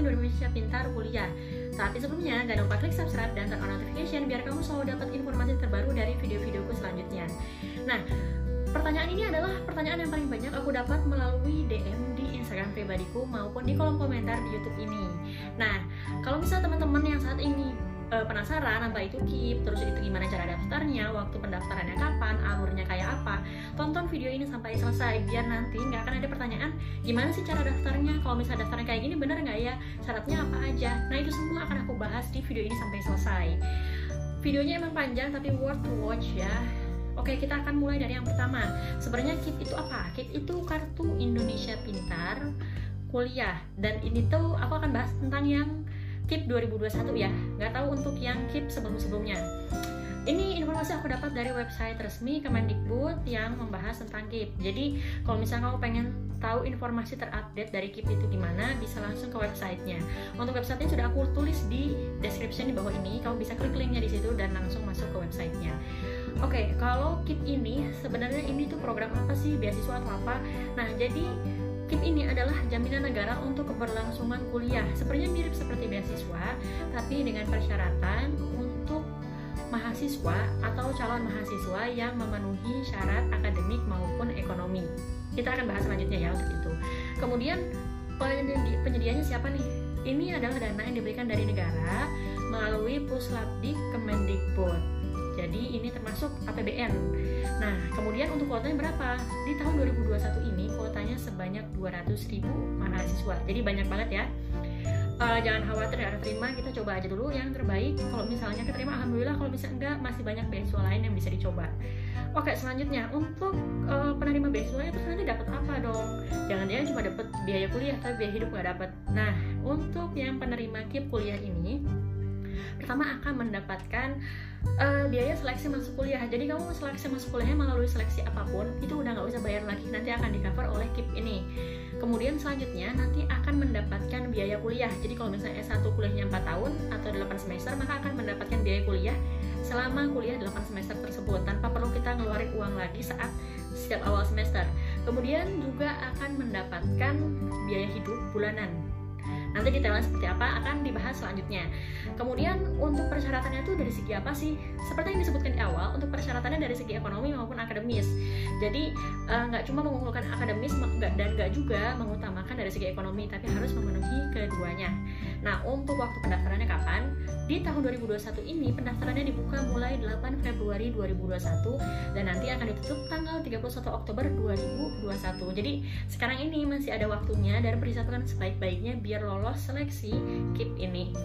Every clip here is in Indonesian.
Indonesia Pintar Kuliah. Tapi sebelumnya, jangan lupa klik subscribe dan turn on notification biar kamu selalu dapat informasi terbaru dari video-videoku selanjutnya. Nah, pertanyaan ini adalah pertanyaan yang paling banyak aku dapat melalui DM di Instagram pribadiku maupun di kolom komentar di YouTube ini. Nah, kalau misalnya teman-teman yang saat ini uh, penasaran apa itu KIP, terus itu gimana cara daftarnya, waktu pendaftarannya kapan, alurnya kayak apa, tonton video ini sampai selesai biar nanti nggak akan ada pertanyaan gimana sih cara daftarnya, kalau misalnya daftarnya kayak gini bener nggak ya, syaratnya apa aja. Nah itu semua akan aku bahas di video ini sampai selesai. Videonya emang panjang tapi worth to watch ya. Oke, kita akan mulai dari yang pertama. Sebenarnya KIP itu apa? KIP itu Kartu Indonesia Pintar Kuliah. Dan ini tuh aku akan bahas tentang yang KIP 2021 ya. Nggak tahu untuk yang KIP sebelum-sebelumnya. Ini informasi aku dapat dari website resmi Kemendikbud yang membahas tentang KIP jadi kalau misalnya kamu pengen tahu informasi terupdate dari KIP itu gimana bisa langsung ke websitenya. Untuk websitenya sudah aku tulis di description di bawah ini. Kamu bisa klik linknya di situ dan langsung masuk ke websitenya. Oke, okay, kalau KIP ini sebenarnya ini tuh program apa sih, beasiswa atau apa? Nah, jadi KIP ini adalah jaminan negara untuk keberlangsungan kuliah. Sepertinya mirip seperti beasiswa, tapi dengan persyaratan untuk mahasiswa atau calon mahasiswa yang memenuhi syarat akademik maupun ekonomi. Kita akan bahas selanjutnya ya untuk itu. Kemudian penyedianya siapa nih? Ini adalah dana yang diberikan dari negara melalui Puslapdik Kemendikbud jadi ini termasuk APBN. Nah, kemudian untuk kuotanya berapa? Di tahun 2021 ini kuotanya sebanyak 200 ribu mahasiswa. Jadi banyak banget ya. Uh, jangan khawatir ya terima. Kita coba aja dulu yang terbaik. Kalau misalnya keterima alhamdulillah. Kalau bisa enggak masih banyak beasiswa lain yang bisa dicoba. Oke selanjutnya. Untuk uh, penerima beasiswa itu nanti dapat apa dong? Jangan-jangan cuma dapat biaya kuliah tapi biaya hidup nggak dapat. Nah untuk yang penerima KIP kuliah ini pertama akan mendapatkan uh, biaya seleksi masuk kuliah. Jadi kamu seleksi masuk kuliahnya melalui seleksi apa pun itu udah nggak usah bayar lagi. Nanti akan di kemudian selanjutnya nanti akan mendapatkan biaya kuliah. Jadi kalau misalnya S1 kuliahnya 4 tahun atau 8 semester maka akan mendapatkan biaya kuliah selama kuliah 8 semester tersebut tanpa perlu kita ngeluarin uang lagi saat setiap awal semester. Kemudian juga akan mendapatkan biaya hidup bulanan. Nanti detailnya seperti apa akan dibahas selanjutnya. Kemudian untuk persyaratannya itu dari segi apa sih? Seperti yang disebutkan di awal, untuk persyaratannya dari segi ekonomi maupun akademis. Jadi eh, nggak uh, cuma mengunggulkan akademis dan nggak juga mengutamakan dari segi ekonomi, tapi harus memenuhi keduanya. Nah, untuk waktu pendaftarannya kapan? Di tahun 2021 ini pendaftarannya dibuka mulai 8 Februari 2021 dan nanti akan ditutup tanggal 31 Oktober 2021. Jadi sekarang ini masih ada waktunya dan persiapkan sebaik-baiknya biar lolos seleksi KIP ini.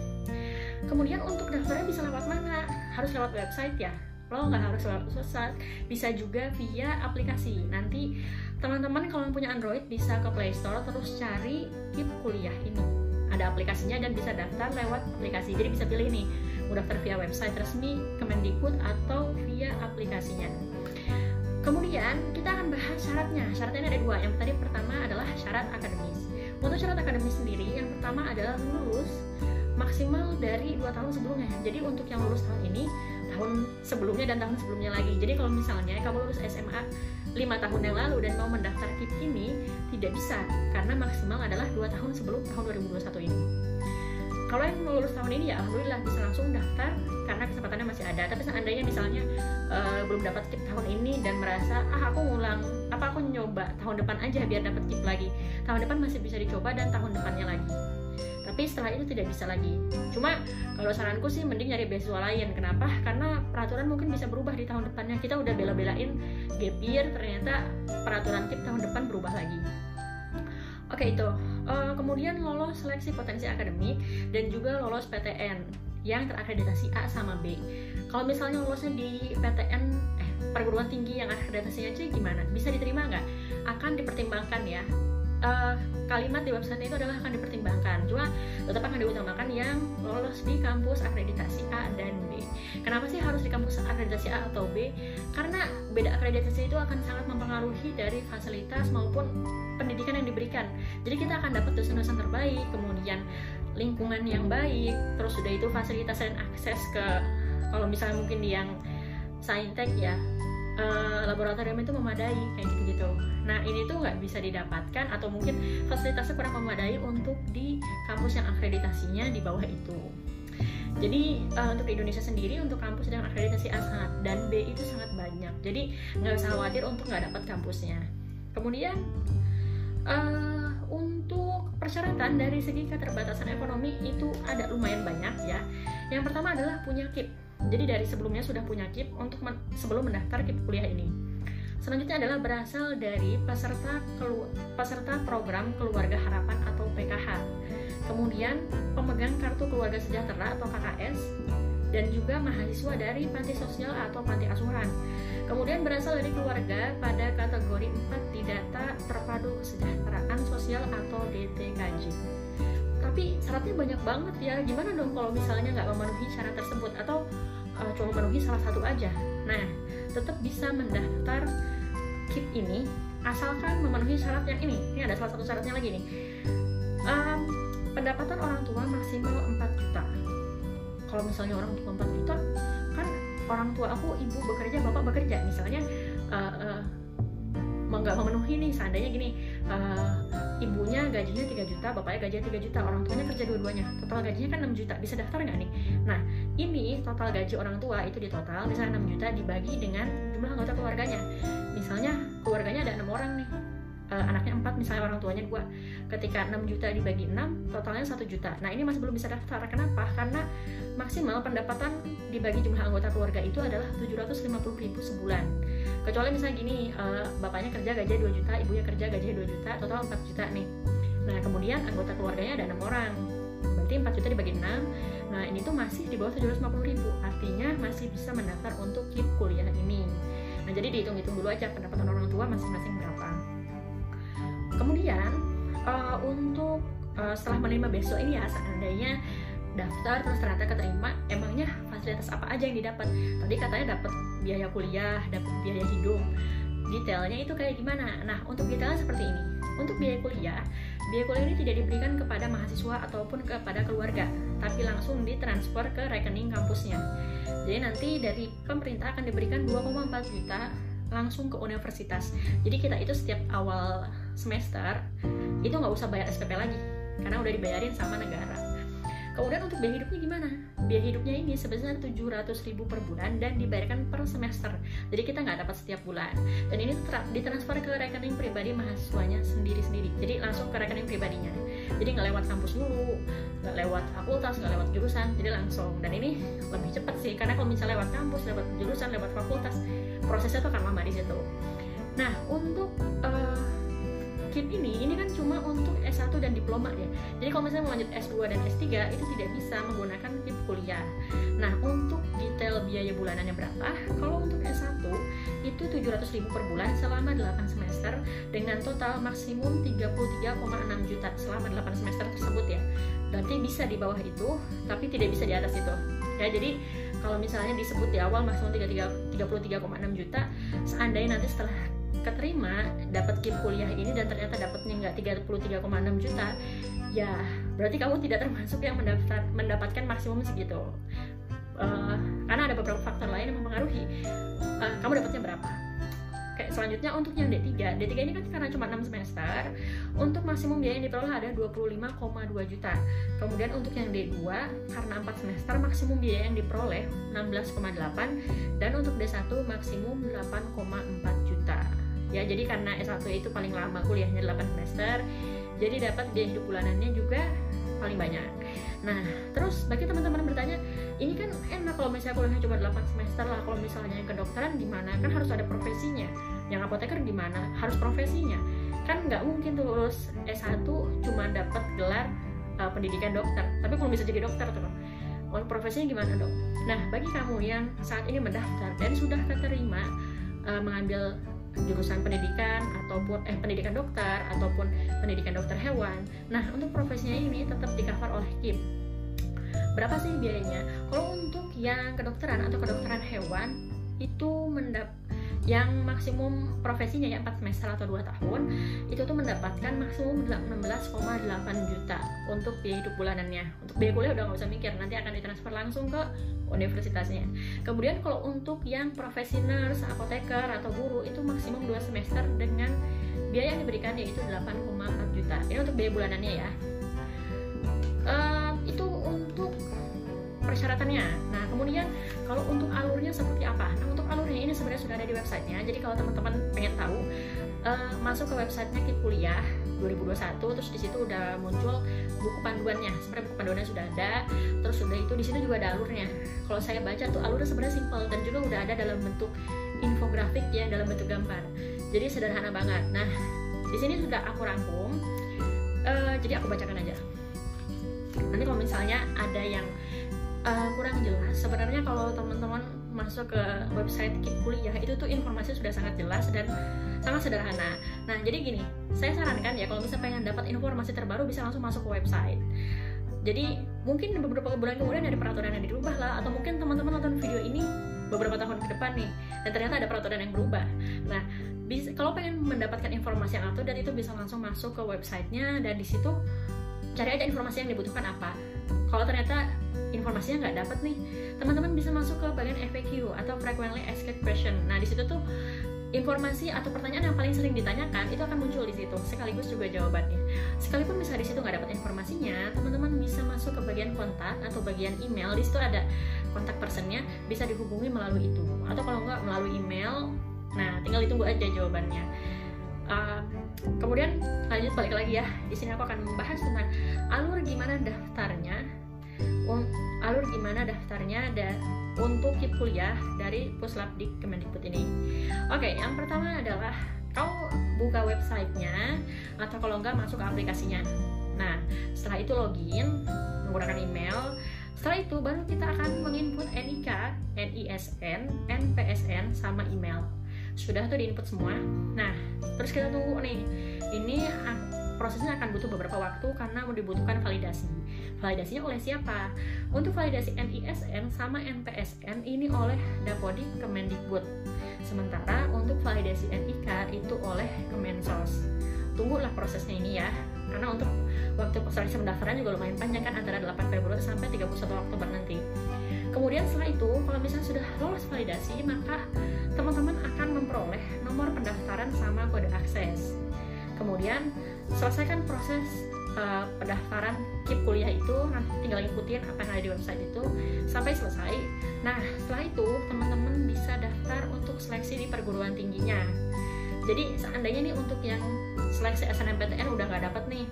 Kemudian untuk daftarnya bisa lewat mana? Harus lewat website ya? Lo nggak harus lewat website, bisa juga via aplikasi. Nanti teman-teman kalau punya Android bisa ke Play Store terus cari KIP kuliah ini. Ada aplikasinya dan bisa daftar lewat aplikasi. Jadi bisa pilih nih mau daftar via website resmi Kemendikbud atau via aplikasinya. Kemudian kita akan bahas syaratnya. Syaratnya ada dua. Yang tadi pertama adalah syarat akademis. Untuk syarat akademis sendiri yang pertama adalah lulus maksimal dari dua tahun sebelumnya. Jadi untuk yang lulus tahun ini tahun sebelumnya dan tahun sebelumnya lagi. Jadi kalau misalnya kamu lulus SMA lima tahun yang lalu dan mau mendaftar KIP ini tidak bisa. Karena maksimal adalah dua tahun sebelum tahun 2021 ini. Kalau yang mau lulus tahun ini ya alhamdulillah bisa langsung daftar karena kesempatannya masih ada. Tapi seandainya misalnya uh, belum dapat KIP tahun ini dan merasa ah aku ngulang apa aku nyoba tahun depan aja biar dapat KIP lagi. Tahun depan masih bisa dicoba dan tahun depannya lagi tapi setelah itu tidak bisa lagi. Cuma kalau saranku sih mending nyari beasiswa lain. Kenapa? Karena peraturan mungkin bisa berubah di tahun depannya. Kita udah bela-belain gap year ternyata peraturan KIP tahun depan berubah lagi. Oke itu. Uh, kemudian lolos seleksi potensi akademik dan juga lolos PTN yang terakreditasi A sama B. Kalau misalnya lolosnya di PTN eh perguruan tinggi yang akreditasinya C gimana? Bisa diterima nggak? Akan dipertimbangkan ya uh, kalimat di website itu adalah akan dipertimbangkan. Cuma tetap akan diutamakan yang lolos di kampus akreditasi A dan B. Kenapa sih harus di kampus akreditasi A atau B? Karena beda akreditasi itu akan sangat mempengaruhi dari fasilitas maupun pendidikan yang diberikan. Jadi kita akan dapat dosen-dosen terbaik kemudian lingkungan yang baik terus sudah itu fasilitas dan akses ke kalau misalnya mungkin di yang saintek ya uh, laboratorium itu memadai kayak gitu-gitu. Nah ini tuh nggak bisa didapatkan atau mungkin fasilitasnya kurang memadai untuk di kampus yang akreditasinya di bawah itu. Jadi uh, untuk Indonesia sendiri untuk kampus yang akreditasi A dan B itu sangat banyak. Jadi nggak usah khawatir untuk nggak dapat kampusnya. Kemudian uh, untuk persyaratan dari segi keterbatasan ekonomi itu ada lumayan banyak ya. Yang pertama adalah punya KIP. Jadi dari sebelumnya sudah punya KIP untuk men sebelum mendaftar KIP kuliah ini. Selanjutnya adalah berasal dari peserta peserta program Keluarga Harapan atau PKH kemudian pemegang kartu keluarga sejahtera atau KKS, dan juga mahasiswa dari panti sosial atau panti asuhan. Kemudian berasal dari keluarga pada kategori 4 di data terpadu kesejahteraan sosial atau DTKJ. Tapi syaratnya banyak banget ya. Gimana dong kalau misalnya nggak memenuhi syarat tersebut atau uh, cuma memenuhi salah satu aja? Nah, tetap bisa mendaftar KIP ini asalkan memenuhi syarat yang ini. Ini ada salah satu syaratnya lagi nih. Um, pendapatan orang tua maksimal 4 juta kalau misalnya orang tua 4 juta kan orang tua aku ibu bekerja bapak bekerja misalnya uh, uh, nggak memenuhi nih seandainya gini uh, ibunya gajinya 3 juta bapaknya gajinya 3 juta orang tuanya kerja dua-duanya. Total gajinya kan 6 juta. Bisa daftar nggak nih? Nah ini total gaji orang tua itu di total misalnya 6 juta dibagi dengan jumlah anggota keluarganya. Misalnya keluarganya ada enam orang nih uh, anaknya empat misalnya orang tuanya dua. Ketika 6 juta dibagi 6 totalnya 1 juta. Nah ini masih belum bisa daftar. Kenapa? Karena maksimal pendapatan dibagi jumlah anggota keluarga itu adalah 750 ribu sebulan. Kecuali misalnya gini uh, bapaknya kerja gaji 2 juta ibunya kerja gaji 2 juta total 4 juta nih. Nah kemudian anggota keluarganya ada enam orang. Berarti 4 juta dibagi 6 nah ini tuh masih di bawah 750 ribu. Artinya masih bisa mendaftar untuk KIP kuliah ini. Nah jadi dihitung-hitung dulu aja pendapatan orang tua masing-masing berapa kemudian uh, untuk uh, setelah menerima besok ini ya seandainya daftar terus ternyata keterima emangnya fasilitas apa aja yang didapat? Tadi katanya dapat biaya kuliah dapat biaya hidup. Detailnya itu kayak gimana? Nah untuk detailnya seperti ini. Untuk biaya kuliah biaya kuliah ini tidak diberikan kepada mahasiswa ataupun kepada keluarga tapi langsung ditransfer ke rekening kampusnya. Jadi nanti dari pemerintah akan diberikan 2,4 juta langsung ke universitas. Jadi kita itu setiap awal semester itu nggak usah bayar SPP lagi karena udah dibayarin sama negara. Kemudian untuk biaya hidupnya gimana? Biaya hidupnya ini sebesar 700 ribu per bulan dan dibayarkan per semester. Jadi kita nggak dapat setiap bulan. Dan ini ditransfer ke rekening pribadi mahasiswanya sendiri-sendiri. Jadi langsung ke rekening pribadinya. Jadi nggak lewat kampus dulu nggak lewat fakultas nggak lewat jurusan jadi langsung. Dan ini lebih cepat sih karena kalau misalnya lewat kampus lewat jurusan lewat fakultas prosesnya tuh akan lama di situ nah untuk uh, KIP ini ini kan cuma untuk S1 dan diploma ya. Jadi kalau misalnya mau lanjut S2 dan S3 itu tidak bisa menggunakan KIP kuliah. Nah, untuk detail biaya bulanannya berapa? Kalau untuk S1 itu 700.000 per bulan selama 8 semester dengan total maksimum 33,6 juta selama 8 semester tersebut ya. Berarti bisa di bawah itu, tapi tidak bisa di atas itu. Ya, jadi kalau misalnya disebut di awal maksimum 33,6 juta, seandainya nanti setelah keterima dapat KIP kuliah ini dan ternyata dapatnya nggak 33,6 juta ya berarti kamu tidak termasuk yang mendaftar mendapatkan maksimum segitu. Uh, karena ada beberapa faktor lain yang mempengaruhi. Uh, kamu dapatnya berapa? Kayak selanjutnya untuk yang D3 D3 ini kan karena cuma 6 semester untuk maksimum biaya yang diperoleh ada 25,2 juta. Kemudian untuk yang D2 karena 4 semester maksimum biaya yang diperoleh 16,8 dan untuk D1 maksimum 8,4 juta ya jadi karena S1 itu paling lama kuliahnya 8 semester jadi dapat biaya hidup bulanannya juga paling banyak. Nah terus bagi teman-teman bertanya ini kan enak kalau misalnya kuliahnya cuma 8 semester lah kalau misalnya yang kedokteran gimana? Kan harus ada profesinya. Yang apoteker gimana? Harus profesinya. Kan nggak mungkin tuh lulus S1 cuma dapat gelar uh, pendidikan dokter. Tapi kalau bisa jadi dokter tuh profesinya gimana dok? Nah bagi kamu yang saat ini mendaftar dan sudah keterima uh, mengambil jurusan pendidikan ataupun eh pendidikan dokter ataupun pendidikan dokter hewan. Nah, untuk profesinya ini tetap di cover oleh KIP. Berapa sih biayanya? Kalau untuk yang kedokteran atau kedokteran hewan itu mendap yang maksimum profesinya ya 4 semester atau 2 tahun itu tuh mendapatkan maksimum 16,8 juta untuk biaya hidup bulanannya. Untuk biaya kuliah udah nggak usah mikir nanti akan ditransfer langsung ke universitasnya. Kemudian kalau untuk yang profesi nurse, apoteker atau guru itu maksimum 2 semester dengan biaya yang diberikan yaitu 8,4 juta. Ini untuk biaya bulanannya ya. Uh, persyaratannya. Nah, kemudian kalau untuk alurnya seperti apa? Nah, untuk alurnya ini sebenarnya sudah ada di websitenya. Jadi kalau teman-teman pengen tahu, uh, masuk ke websitenya Kip Kuliah 2021, terus di situ udah muncul buku panduannya. Sebenarnya buku panduannya sudah ada, terus sudah itu di situ juga ada alurnya. Kalau saya baca tuh alurnya sebenarnya simpel dan juga udah ada dalam bentuk infografik ya, dalam bentuk gambar. Jadi sederhana banget. Nah, di sini sudah aku rangkum. Uh, jadi aku bacakan aja. Nanti kalau misalnya ada yang uh, kurang jelas sebenarnya kalau teman-teman masuk ke website Kip Kuliah itu tuh informasi sudah sangat jelas dan sangat sederhana. Nah, jadi gini, saya sarankan ya kalau misalnya pengen dapat informasi terbaru bisa langsung masuk ke website. Jadi mungkin beberapa bulan kemudian dari peraturan yang dirubah lah atau mungkin teman-teman nonton video ini beberapa tahun ke depan nih dan ternyata ada peraturan yang berubah. Nah, bisa, kalau pengen mendapatkan informasi yang dan itu bisa langsung masuk ke websitenya dan di situ cari aja informasi yang dibutuhkan apa. Kalau ternyata informasinya nggak dapat nih teman-teman bisa masuk ke bagian FAQ atau frequently asked question. Nah di situ tuh informasi atau pertanyaan yang paling sering ditanyakan itu akan muncul di situ sekaligus juga jawabannya. Sekalipun misalnya di situ nggak dapat informasinya teman-teman bisa masuk ke bagian kontak atau bagian email. Di situ ada kontak personnya bisa dihubungi melalui itu. Atau kalau nggak melalui email. Nah tinggal ditunggu aja jawabannya kemudian lanjut balik lagi ya di sini aku akan membahas tentang alur gimana daftarnya alur gimana daftarnya dan untuk kip kuliah dari Puslapdik Kemendikbud ini. Oke, yang pertama adalah kau buka websitenya atau kalau enggak masuk ke aplikasinya. Nah, setelah itu login menggunakan email. Setelah itu baru kita akan menginput NIK, NISN, NPSN sama email. Sudah tuh diinput semua. Nah, terus kita tunggu nih. Ini prosesnya akan butuh beberapa waktu karena dibutuhkan validasi. Validasinya oleh siapa? Untuk validasi NISN sama NPSN ini oleh Dapodik Kemendikbud. Sementara untuk validasi NIK itu oleh Kemensos. Tunggulah prosesnya ini ya. Karena untuk waktu proses pendaftaran juga lumayan panjang kan antara 8 Februari sampai 31 Oktober nanti. Kemudian setelah itu, kalau misalnya sudah lolos validasi, maka teman-teman akan memperoleh nomor pendaftaran sama kode akses. Kemudian selesaikan proses uh, pendaftaran KIP kuliah itu nanti tinggal ikutin apa yang ada di website itu sampai selesai nah setelah itu teman-teman bisa daftar untuk seleksi di perguruan tingginya jadi seandainya nih untuk yang seleksi SNMPTN udah nggak dapat nih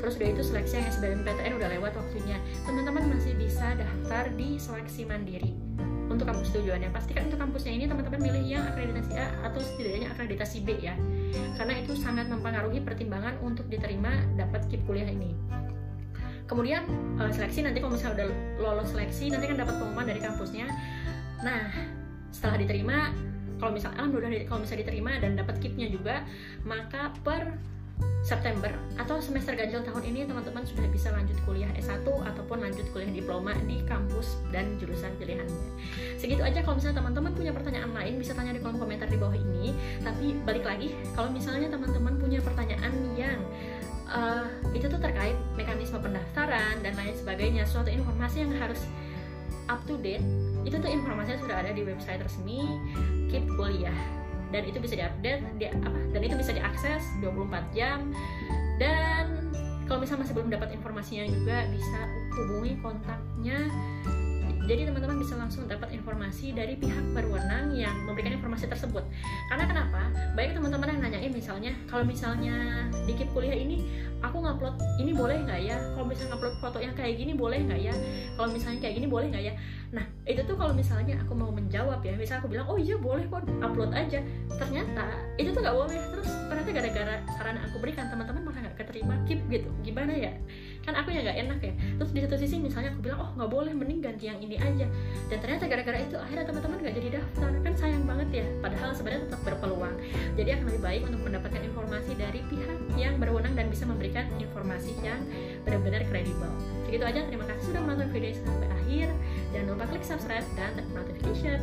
terus udah itu seleksi yang SBMPTN udah lewat waktunya. Teman-teman masih bisa daftar di seleksi mandiri. Untuk kampus tujuannya. Pastikan untuk kampusnya ini teman-teman milih yang akreditasi A atau setidaknya akreditasi B ya. Karena itu sangat mempengaruhi pertimbangan untuk diterima dapat KIP kuliah ini. Kemudian uh, seleksi nanti kalau misalnya udah lolos seleksi nanti kan dapat pengumuman dari kampusnya. Nah setelah diterima kalau misalnya alhamdulillah kalau misalnya diterima dan dapat KIP-nya juga maka per September atau semester ganjil tahun ini teman-teman sudah bisa lanjut kuliah S1 ataupun lanjut kuliah diploma di kampus dan jurusan pilihannya. Segitu aja kalau misalnya teman-teman punya pertanyaan lain bisa tanya di kolom komentar di bawah ini. Tapi balik lagi kalau misalnya teman-teman punya pertanyaan yang uh, itu tuh terkait mekanisme pendaftaran dan lain sebagainya, suatu informasi yang harus up to date, itu tuh informasinya sudah ada di website resmi Keep Kuliah dan itu bisa diupdate di apa dan itu bisa diakses 24 jam. Dan kalau misalnya masih belum dapat informasinya juga bisa hubungi kontaknya jadi teman-teman bisa langsung dapat informasi dari pihak berwenang yang memberikan informasi tersebut. Karena kenapa? Baik teman-teman yang nanyain misalnya kalau misalnya di KIP kuliah ini aku ngupload ini boleh nggak ya? Kalau misalnya ngupload foto yang kayak gini boleh nggak ya? Kalau misalnya kayak gini boleh nggak ya? Nah itu tuh kalau misalnya aku mau menjawab ya. Misalnya aku bilang oh iya boleh kok upload aja. Ternyata itu tuh nggak boleh. Terus ternyata gara-gara saran aku berikan teman-teman malah nggak keterima. Keep gitu. Gimana ya kan aku ya nggak enak ya. Terus di satu sisi misalnya aku bilang oh nggak boleh mending ganti yang ini aja. Dan ternyata gara-gara itu akhirnya teman-teman nggak jadi daftar. Kan sayang banget ya padahal sebenarnya tetap berpeluang. Jadi akan lebih baik untuk mendapatkan informasi dari pihak yang berwenang dan bisa memberikan informasi yang benar-benar kredibel. Segitu aja terima kasih sudah menonton video sampai akhir. Jangan lupa klik subscribe dan notification